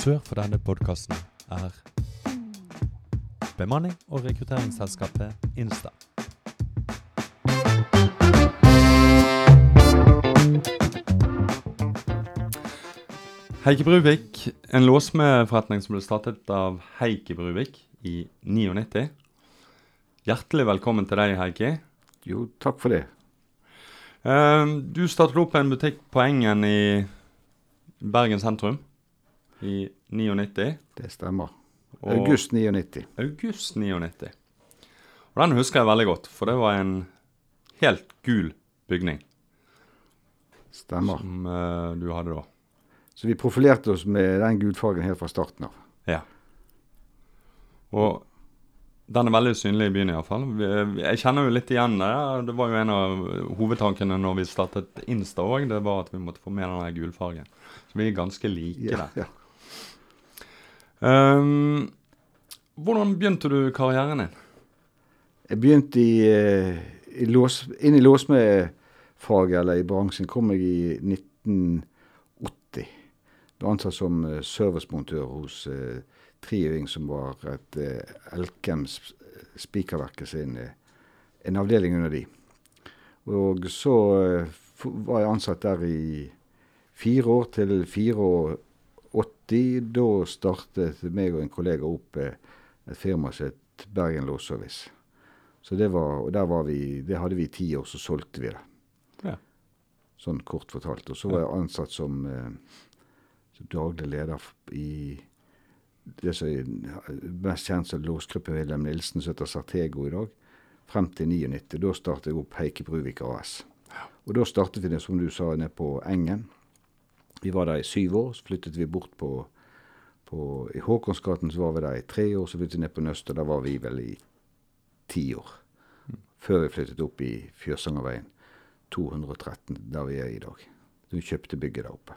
Annonsør for denne podkasten er bemanning- og rekrutteringsselskapet Insta. Heike Bruvik, en låsmedforretning som ble startet av Heike Bruvik i 99. Hjertelig velkommen til deg, Heikki. Jo, takk for det. Eh, Du startet opp en butikk på Engen i Bergen sentrum i 99. Det stemmer. Og- August 99. August 99. Og den husker jeg veldig godt, for det var en helt gul bygning Stemmer. som uh, du hadde da. Så vi profilerte oss med den gulfargen helt fra starten av. Ja. Og den er veldig synlig i byen iallfall. Jeg kjenner jo litt igjen det. Det var jo en av hovedtankene når vi startet Insta òg, det var at vi måtte få med den gulfargen. Så vi er ganske like Ja, der. ja. Ehm, hvordan begynte du karrieren din? Jeg begynte i, eh, i lås, inn i låsmedfaget, eller i bransjen, kom jeg i 1980. Ble ansatt som eh, servicemontør hos uh, Triøying, som var et uh, Elkem Spikerverket sin uh, en avdeling under de. Og så uh, var jeg ansatt der i fire år til 84. Da startet meg og en kollega opp eh, et firma som het Bergen Låsservice. Så det var, og der var vi, det hadde vi i ti år, så solgte vi det. Ja. Sånn kort fortalt. Og så var jeg ansatt som, eh, som daglig leder i det som er mest kjent som låsgruppe Wilhelm Nilsen, som heter Sartego i dag, frem til 99. Da startet jeg opp Heike Bruvik AS. Og da startet vi det, som du sa, nede på Engen. Vi var der i syv år, så flyttet vi bort på, på I Håkonsgaten så var vi der i tre år, så flyttet vi ned på Nøst, og der var vi vel i ti år. Før vi flyttet opp i Fjørsangerveien 213, der vi er i dag. Vi kjøpte bygget der oppe.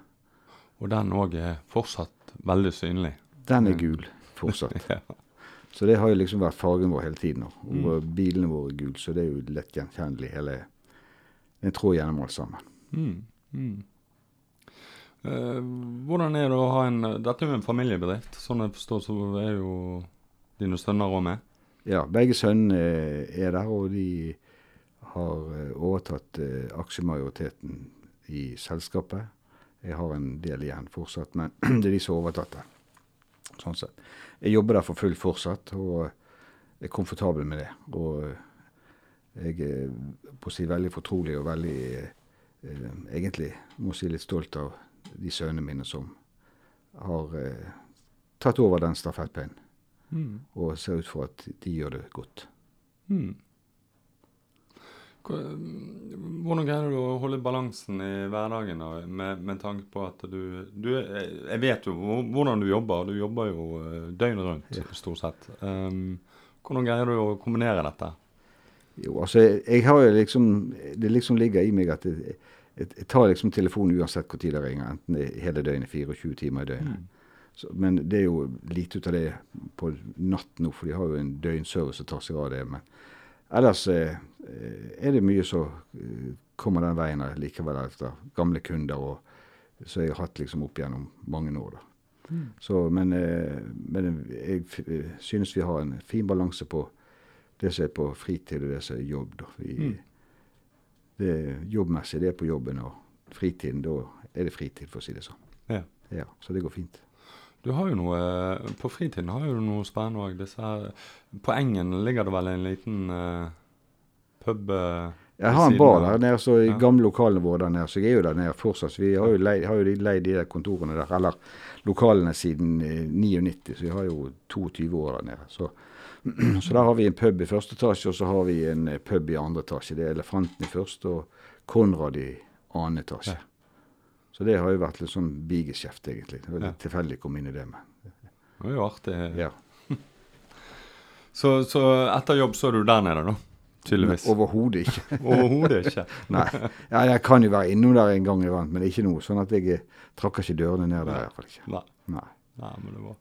Og den òg er fortsatt veldig synlig. Den er gul fortsatt. Ja. Så det har jo liksom vært fargen vår hele tiden. Og bilene våre er gule, så det er jo lett gjenkjennelig hele en tråd gjennom alt sammen. Mm. Mm. Eh, hvordan er det å ha en Dette er jo en familiebedrift. Sånn jeg forstår, så er jo dine sønner òg med. Ja, begge sønnene er der, og de har eh, overtatt eh, aksjemajoriteten i selskapet. Jeg har en del igjen fortsatt, men det er de som har overtatt det. Sånn sett. Jeg jobber der for fullt fortsatt, og er komfortabel med det. Og jeg er på å si veldig fortrolig og veldig eh, egentlig må si litt stolt av de sønnene mine som har eh, tatt over den stafettpinnen Mm. og ser ut for at de gjør det godt. Mm. Hvordan greier du å holde balansen i hverdagen da, med, med tanke på at du, du Jeg vet jo hvordan du jobber. Du jobber jo eh, døgnet rundt, Ja. stort sett. Um, hvordan greier du å kombinere dette? Jo, altså, jeg har jo liksom Det liksom ligger i meg at jeg, jeg, tar liksom telefonen uansett hvor tid det ringer, enten det er hele døgnet, 24 timer i døgnet. Så, men det er jo lite ut av det på natt nå, for de har jo en døgnservice som tar seg av det. Men ellers eh, er det mye som eh, kommer den veien likevel etter gamle kunder og som jeg har hatt liksom opp gjennom mange år. da. Så, men, eh, men jeg eh, synes vi har en fin balanse på det som er på fritid og det som er jobb. Da. Vi, Mm. Det jobbmessig, det er på jobben, og fritiden, da er det fritid, for å si det sånn. Ja. Ja, så det går fint. Du har jo noe På fritiden har du noe spennende òg. På Engen ligger det vel en liten uh, pub eh, Jeg har en bar der nede, så i Ja. gamle lokalene våre der nede, så jeg er jo der nede fortsatt. Så vi har jo leid, har jo leid de der kontorene der, eller lokalene siden eh, 99, så vi har jo 22 år der nede. Så, så der har vi en pub i første etasje, og så har vi en eh, pub i andre etasje. Det er Elefanten i første og Konrad i annen etasje. Ja. Så det har jo vært litt sånn bigeskjeft, egentlig. Det var litt Ja. tilfeldig å komme inn i det, med. Det var jo artig. ja. Så, så etter jobb så er du der nede, da? Tydeligvis. Overhodet ikke. Overhodet ikke. Nei. Ja, jeg kan jo være innom der en gang iblant, men ikke nå. Sånn at jeg eh, trakker ikke dørene ned der i hvert fall ikke. Nei. Nei. Nei, men det var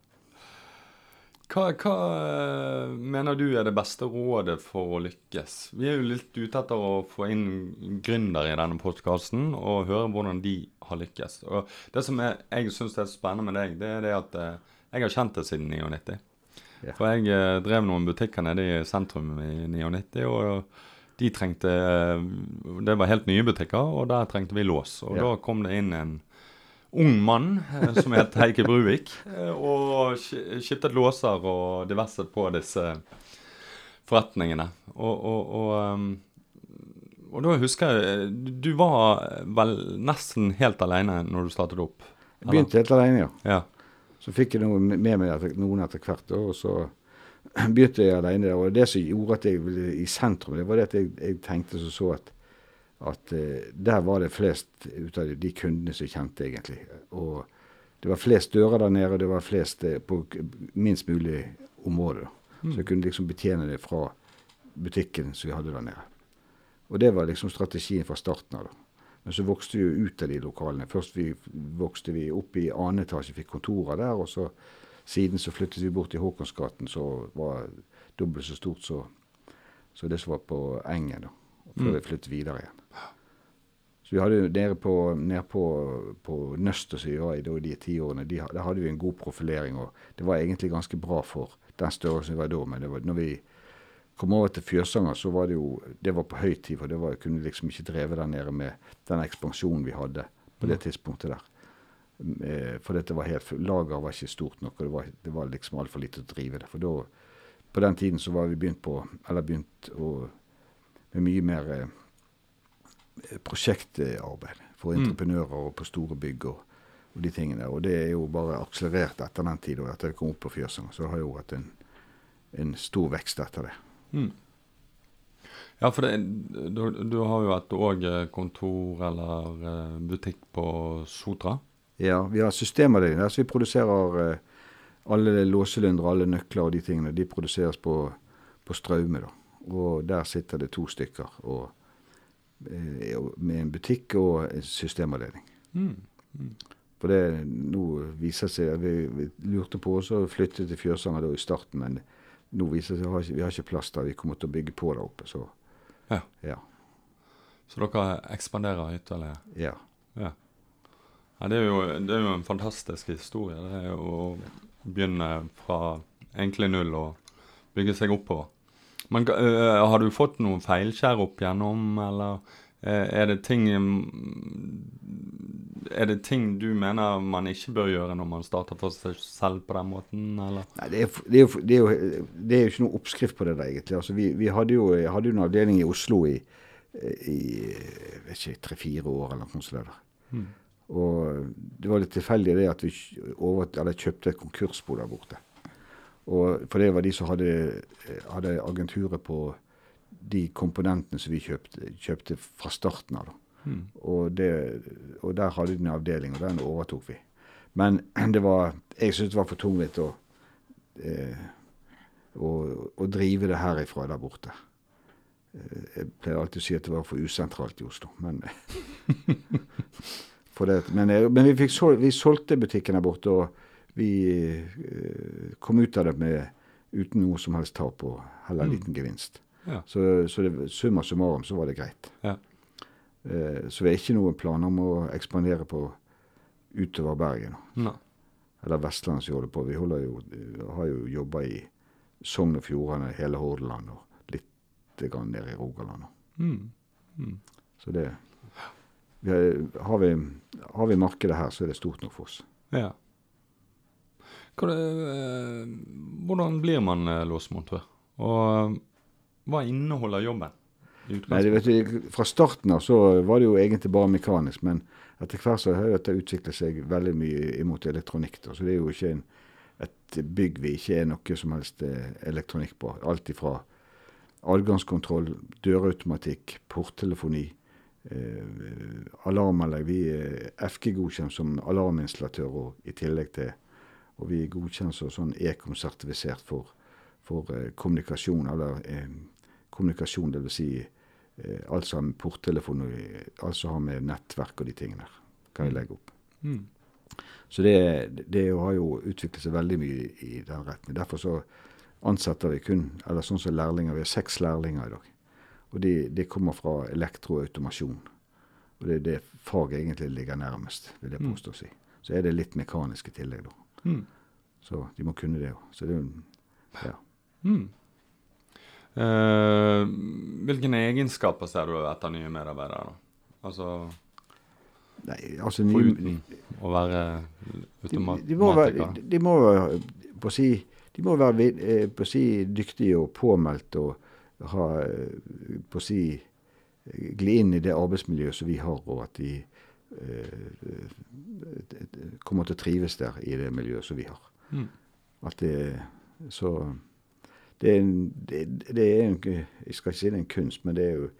hva, hva eh, mener du er det beste rådet for å lykkes? Vi er jo litt ute etter å få inn gründere i denne podkasten og høre hvordan de har lykkes. Og det som er, jeg syns er spennende med deg, det er det at eh, jeg har kjent det siden 99. Ja. For jeg eh, drev noen butikker nede i sentrum i 99, og de trengte Det var helt nye butikker, og der trengte vi lås. Og Ja. da kom det inn en ung mann eh, som het Heike Bruvik, eh, og sk- skiftet låser og diverse på disse forretningene. Og, og, og, um, og da husker jeg Du var vel nesten helt alene når du startet opp? Jeg begynte helt alene, ja. Ja. Så fikk jeg noe med meg noen etter hvert, og så begynte jeg alene. Og det som gjorde at jeg ville i sentrum, det var det at jeg, jeg tenkte så, så at, at eh, der var det flest ut av de, de kundene som kjente, egentlig. Og det var flest dører der nede, og det var flest eh, på minst mulig område. Mm. Så jeg kunne liksom betjene det fra butikken som vi hadde der nede. Og det var liksom strategien fra starten av. da. Men så vokste vi jo ut av de lokalene. Først vi, vokste vi opp i annen etasje, fikk kontorer der. Og så siden så flyttet vi bort til Håkonsgaten, som var dobbelt så stort som det som var på Engen. da, Før Mm. vi flyttet videre igjen. Så vi hadde nede på, nede på, på Nøster, som vi var i de ti årene, de, der hadde vi en god profilering. Og det var egentlig ganske bra for den størrelsen vi var da. Men det var, når vi kom over til Fjøsanger, så var det jo det var på høy tid. For det var, kunne liksom ikke drevet der nede med den ekspansjonen vi hadde på det tidspunktet der. Eh, For dette var helt, lager var ikke stort nok, og det var, det var liksom altfor lite å drive det. For da, på den tiden så var vi begynt på, eller begynt å, med mye mer eh, prosjektarbeid for Mm. entreprenører og på store bygg og, og de tingene. Og det er jo bare akselerert etter den tid, og etter jeg kom opp på Fjøsanger. Så det har jo vært en, en stor vekst etter det. Mm. Ja, for det, du, du har jo et òg kontor eller eh, butikk på Sotra. Ja, vi har systemer der, så vi produserer eh, alle låselindre, alle nøkler og de tingene. De produseres på, på Straume, da. Og der sitter det to stykker og, eh, med en butikk og systemavdeling. Mm. Mm. For det nå viser seg vi, vi lurte på oss å flytte til Fjørsanger da i starten, men nå viser det seg at vi har ikke, plass der. Vi kommer til å bygge på der oppe, så Ja. ja. Så dere ekspanderer ytterligere. ja. Ja. ja det, er jo, det er jo en fantastisk historie. Det er jo å begynne fra enkle null og bygge seg oppover. Men øh, har du fått noen feilskjær opp igjennom, eller eh, er det ting Er det ting du mener man ikke bør gjøre når man starter for seg selv på den måten, eller? Nei, det er, det, er jo, det, er jo, det er jo ikke noe oppskrift på det der, egentlig. Altså, vi, vi hadde jo hadde jo en avdeling i Oslo i, i vet ikke, tre-fire år eller noe sånt. Mm. Og det var litt tilfeldig det at vi over, kjøpte et konkursbo der borte. Og, for det var de som hadde, hadde agenturet på de komponentene som vi kjøpte, kjøpte fra starten av. Mm. Og, det, og der hadde de en avdeling, og den overtok vi. Men det var, jeg syntes det var for tungvint å, eh, å, å drive det herifra der borte. Eh, Jeg pleier alltid å si at det var for usentralt i Oslo, men det, men, jeg, men vi, sol, vi solgte butikken der borte, og vi eh, kom ut av det med, uten noe som helst tap og heller Mm. liten gevinst. Ja. Så, så det, summa summarum så var det greit. Ja. Eh, Så vi har ikke noen planer om å ekspandere på utover Bergen. Nei. Eller Vestlandet som vi holder på. Vi holder jo, har jo jobba i Sogn og Fjordane, hele Hordaland og litt grann nede i Rogaland. Mm. Mm. Så det vi har, har, vi, har vi markedet her, så er det stort nok for oss. Ja. Eh, hvordan blir man eh, låsmontør? Og eh, hva inneholder jobben? Nei, vet du, Fra starten av så var det jo egentlig bare mekanisk, men etter hvert så har dette utviklet seg veldig mye imot elektronikk. Da. Så det er jo ikke en, et bygg vi ikke er noe som helst elektronikk på. Alt ifra adgangskontroll, dørautomatikk, porttelefoni, eh, alarmanlegg. Vi er FG-godkjent som alarminstallatør i tillegg til Og vi er godkjent som sånn Ekom-sertifisert for, for eh, kommunikasjon, eller eh, kommunikasjon, det vil si eh, alt som har med porttelefon og eh, alt som har med nettverk og de tingene der, kan vi legge opp. Mm. Så det, det har jo utviklet seg veldig mye i den retningen. Derfor så ansetter vi kun, eller sånn som lærlinger, vi har seks lærlinger i dag. Og de, de kommer fra elektroautomasjon. Og det er det faget egentlig ligger nærmest, vil jeg Mm. påstå å si. Så er det litt mekanisk i tillegg, da. Mm. Så de må kunne det. Så det er jo Ja. Mm. Uh, hvilke egenskaper ser du etter nye medarbeidere? Altså Nei, altså foruten å være de, de, må være, automatiker? de, de må være på å si de må være eh, på å si dyktige og påmeldt og ha eh, på å si gli inn i det arbeidsmiljøet som vi har, og at de eh, kommer til å trives der i det miljøet som vi har. Mm. At det Så det er en, det, det er en Jeg skal ikke si det er en kunst, men det er jo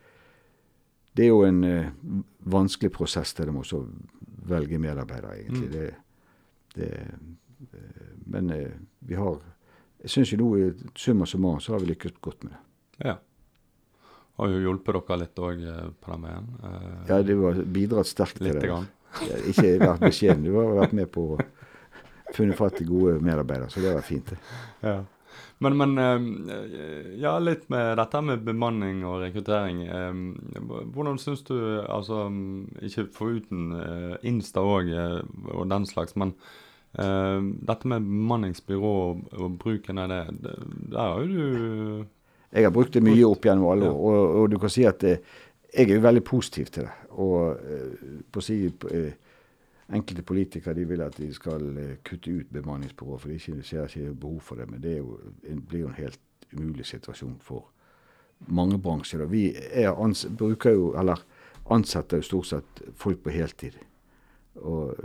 det er jo en uh, vanskelig prosess til det også å velge medarbeidere, egentlig. Mm. Det, det, eh, men uh, vi har Jeg syns jo nå i summa summarum så har vi lykkes godt med det. Ja. Har jo hjulpet dere litt òg på den veien. eh, Ja, det var bidratt sterkt til det. grann. Ikke vært beskjeden. Du har vært med på å funnet fatt i gode medarbeidere, så det var fint. det. Ja. Men, men eh, ja, litt med dette med bemanning og rekruttering. eh, Hvordan syns du altså Ikke foruten Insta òg og den slags, men eh, dette med bemanningsbyrå og, bruken av det der har jo du Jeg har brukt det mye opp gjennom alle år, og, og du kan si at eh, jeg er jo veldig positiv til det. Og eh, på å si eh, Enkelte politikere de vil at de skal kutte ut bemanningsbyrå, for de ikke, ser ikke behov for det. Men det jo, blir jo en helt umulig situasjon for mange bransjer. Vi ans bruker jo, eller ansetter jo stort sett folk på heltid. Og,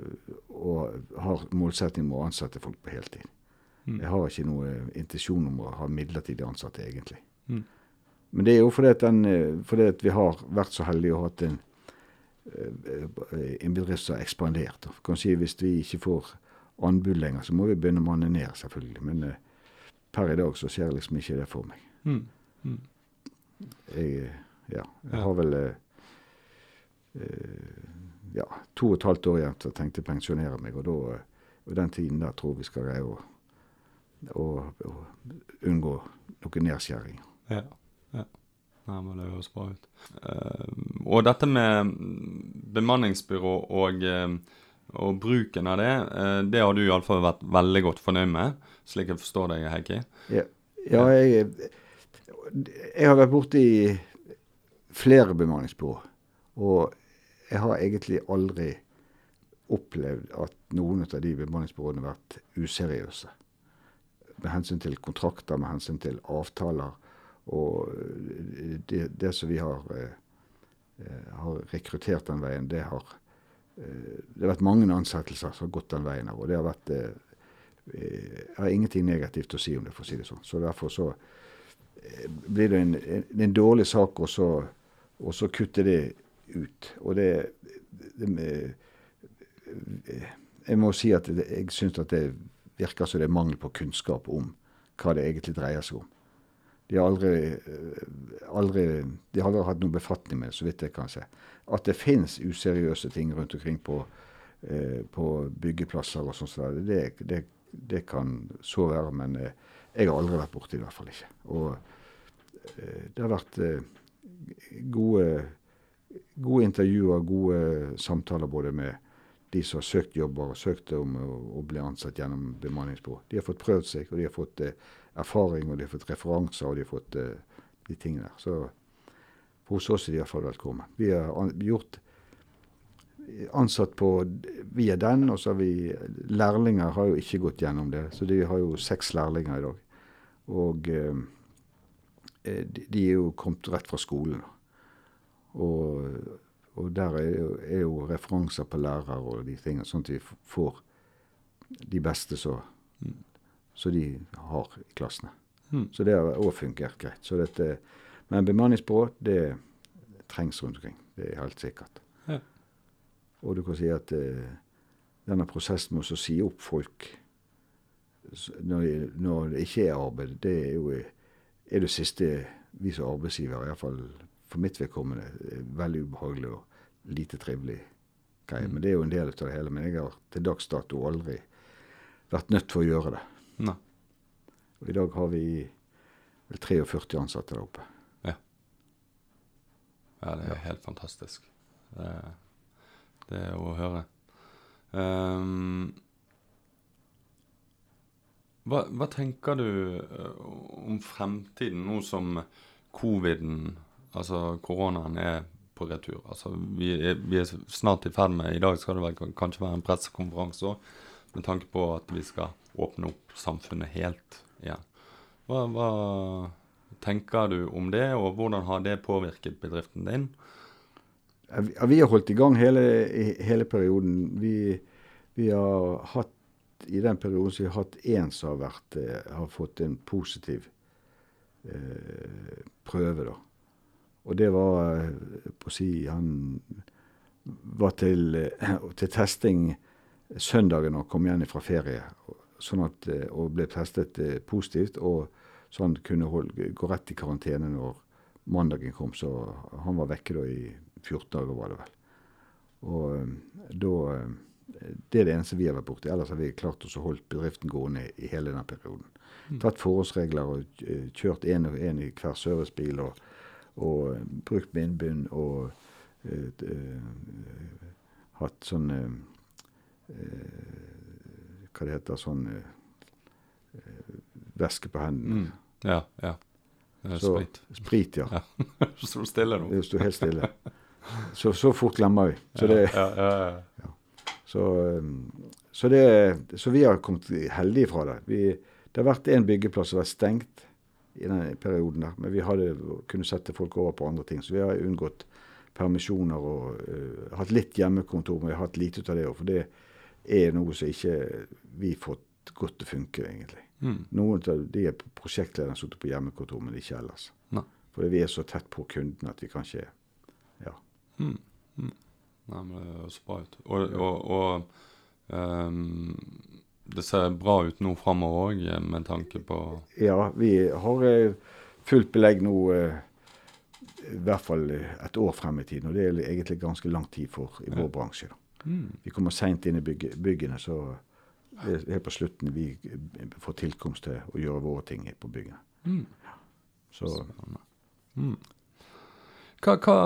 og har målsetting om å ansette folk på heltid. Mm. Jeg har ikke noe intensjon om å ha midlertidig ansatte, egentlig. Mm. Men det er jo fordi at, den, eh, fordi at vi har vært så heldige og hatt en, eh, en bedrift som har ekspandert. Kan si Hvis vi ikke får anbud lenger, så må vi begynne å manne ned, selvfølgelig. Men eh, per i dag så ser jeg liksom ikke det for meg. mm. Mm. Jeg, eh, ja, jeg har vel eh, eh, ja, to og et halvt år igjen til jeg tenkte å pensjonere meg, og da, eh, og den tiden der tror vi skal greie å, å, å unngå noen nedskjæringer. Ja. ja. Nei, men det høres bra ut. Uh, og dette med bemanningsbyrå og, eh, og bruken av det, uh, det har du iallfall vært veldig godt fornøyd med, slik jeg forstår deg, Heikki? Ja, ja jeg, jeg har vært borti flere bemanningsbyrå. og jeg har egentlig aldri opplevd at noen av de bemanningsbyråene har vært useriøse. Med hensyn til kontrakter, med hensyn til avtaler, og det, det som vi har, eh, har rekruttert den veien, det har eh, Det har vært mange ansettelser som har gått den veien og det har vært eh, jeg har ingenting negativt å si om det, for å si det sånn. Så derfor så eh, blir det en, en, en dårlig sak å så, å så kutte det ut. Og det, det Jeg må si at jeg syns at det virker som det er mangel på kunnskap om hva det egentlig dreier seg om. De har aldri, eh, aldri, de har aldri hatt noen befatning med det, så vidt jeg kan se. At det finnes useriøse ting rundt omkring på, eh, på byggeplasser og sånn, det, det, det kan så være, men eh, jeg har aldri vært borti det, i hvert fall ikke. Og eh, det har vært eh, gode, gode intervjuer, gode samtaler både med de som har søkt jobber og søkt om å bli ansatt gjennom bemanningsbyrå. De har fått prøvd seg, og de har fått eh, erfaring, og de har fått referanser, og de har fått uh, de tingene der. Så hos oss er de iallfall velkommen. Vi har gjort ansatt på via den, og så har vi Lærlinger har jo ikke gått gjennom det, så de har jo seks lærlinger i dag. Og uh, de er jo kommet rett fra skolen. Og, og der er jo, er jo referanser på lærere og de tingene, sånn at vi får de beste som som de har i klassene. Mm. Så det har òg fungert greit. Så dette, men bemanningsbyrå, det trengs rundt omkring. Det er helt sikkert. Ja. Og du kan si at eh, denne prosessen med å si opp folk når, når det ikke er arbeid, det er jo er det siste vi som arbeidsgiver, iallfall for mitt vedkommende, veldig ubehagelig og lite trivelig greie. Mm. Men det er jo en del av det hele. Men jeg har til dags dato aldri vært nødt til å gjøre det. Nei. Og I dag har vi vel 43 ansatte der oppe. Ja, ja det er helt fantastisk. Det, Det er å høre. Um, hva, hva, tenker du uh, om fremtiden, nå som coviden, altså koronaen, er på retur? Altså, vi er, vi er snart i ferd med I dag skal det vel kanskje være en pressekonferanse òg, med tanke på at vi skal åpne opp samfunnet helt igjen. Hva, hva tenker du om det, og hvordan har det påvirket bedriften din? Ja, vi har holdt i gang hele, hele perioden. Vi, vi, har hatt i den perioden så vi har hatt én som har, vært, eh, har fått en positiv eh, prøve, da. Og det var eh, på å si Han var til, eh, til testing søndagen og kom igjen fra ferie. Sånn at, og ble testet positivt. og så han kunne holde, gå rett i karantene når mandagen kom. Så han var vekke da i 14 dager, var det vel. Og eh, da eh, Det er det eneste vi har vært borti. Ellers har vi klart oss å holde bedriften gående i hele den perioden. Mm. Tatt forholdsregler og eh, kjørt én og én i hver servicebil og, og brukt bindbind og uh, uh, hatt sånn uh, Hva det heter sånn væske på hendene. Mm. Ja, ja. sprit. Sprit, ja. ja. Så stille nå. Det sto helt stille. Så, så fort glemmer vi. Så, det, ja, ja, ja, så, um, så, det, så, vi har kommet heldige fra det. Vi, det har vært én byggeplass som har vært stengt i den perioden der, men vi hadde kunnet sette folk over på andre ting. Så vi har unngått permisjoner og uh, hatt litt hjemmekontor, men vi har hatt lite ut av det òg. For det er noe som ikke vi har fått godt til å funke, egentlig. Mm. Noen av de er prosjektlederne som sitter på hjemmekontor, men ikke ellers. Ne. Fordi vi er så tett på kundene at vi kan ikke Ja. Mm. Mm. Nei, men det høres bra ut. Og, og, og um, det ser bra ut nå framover òg, med tanke på Ja, vi har eh, fullt belegg nå uh, i hvert fall et år frem i tiden. Og det er egentlig ganske lang tid for i vår bransje. da. Mm. Vi kommer seint inn i bygge, byggene, så det er på slutten vi får tilkomst til å gjøre våre ting på bygget. Mm. Så mm. hva, hva,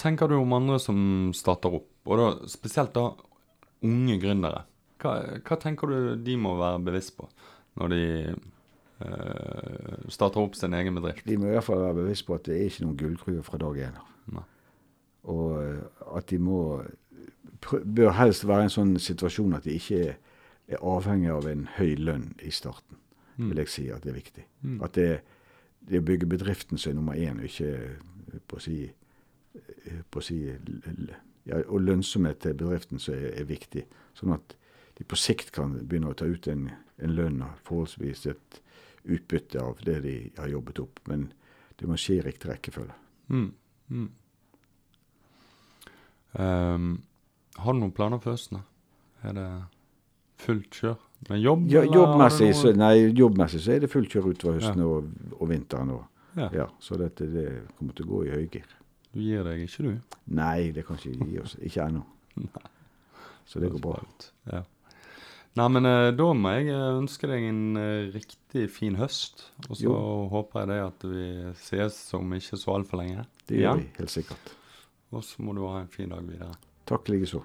tenker du om andre som starter opp, og da, spesielt da unge gründere? Hva, hva, tenker du de må være bevisst på når de øh, starter opp sin egen bedrift? De må i hvert fall være bevisst på at det er ikke noen gullgruve fra dag én. Og eh, at de må bør helst være en sånn situasjon at de ikke er er avhengig av en høy lønn i starten, mm. vil jeg si at det er viktig. Mm. At det, det å bygge bedriften som er nummer én, og ikke eh, på å si, eh, på å si ja, Og lønnsomhet til bedriften som er, er, viktig. Sånn at de på sikt kan begynne å ta ut en, en lønn og forholdsvis et utbytte av det de har jobbet opp. Men det må skje i riktig rekkefølge. Mm. Mm. Um, har du noen planer for høsten? Er det fullt kjør med jobb? Ja, jobbmessig, så, nei, jobbmessig så er det fullt kjør utover høsten ja. og, og, vinteren. òg. ja. ja. så dette det kommer til å gå i høygir. Du gir deg ikke, du? Nei, det kan ikke gi oss. Ikke ennå. Så det går bra. Ja. Nei, men uh, da må jeg eh, ønske deg en uh, riktig fin høst. Og så håper jeg det at vi ses om ikke så altfor lenge. Det gjør vi helt sikkert. Og så må du ha en fin dag videre. Takk likeså.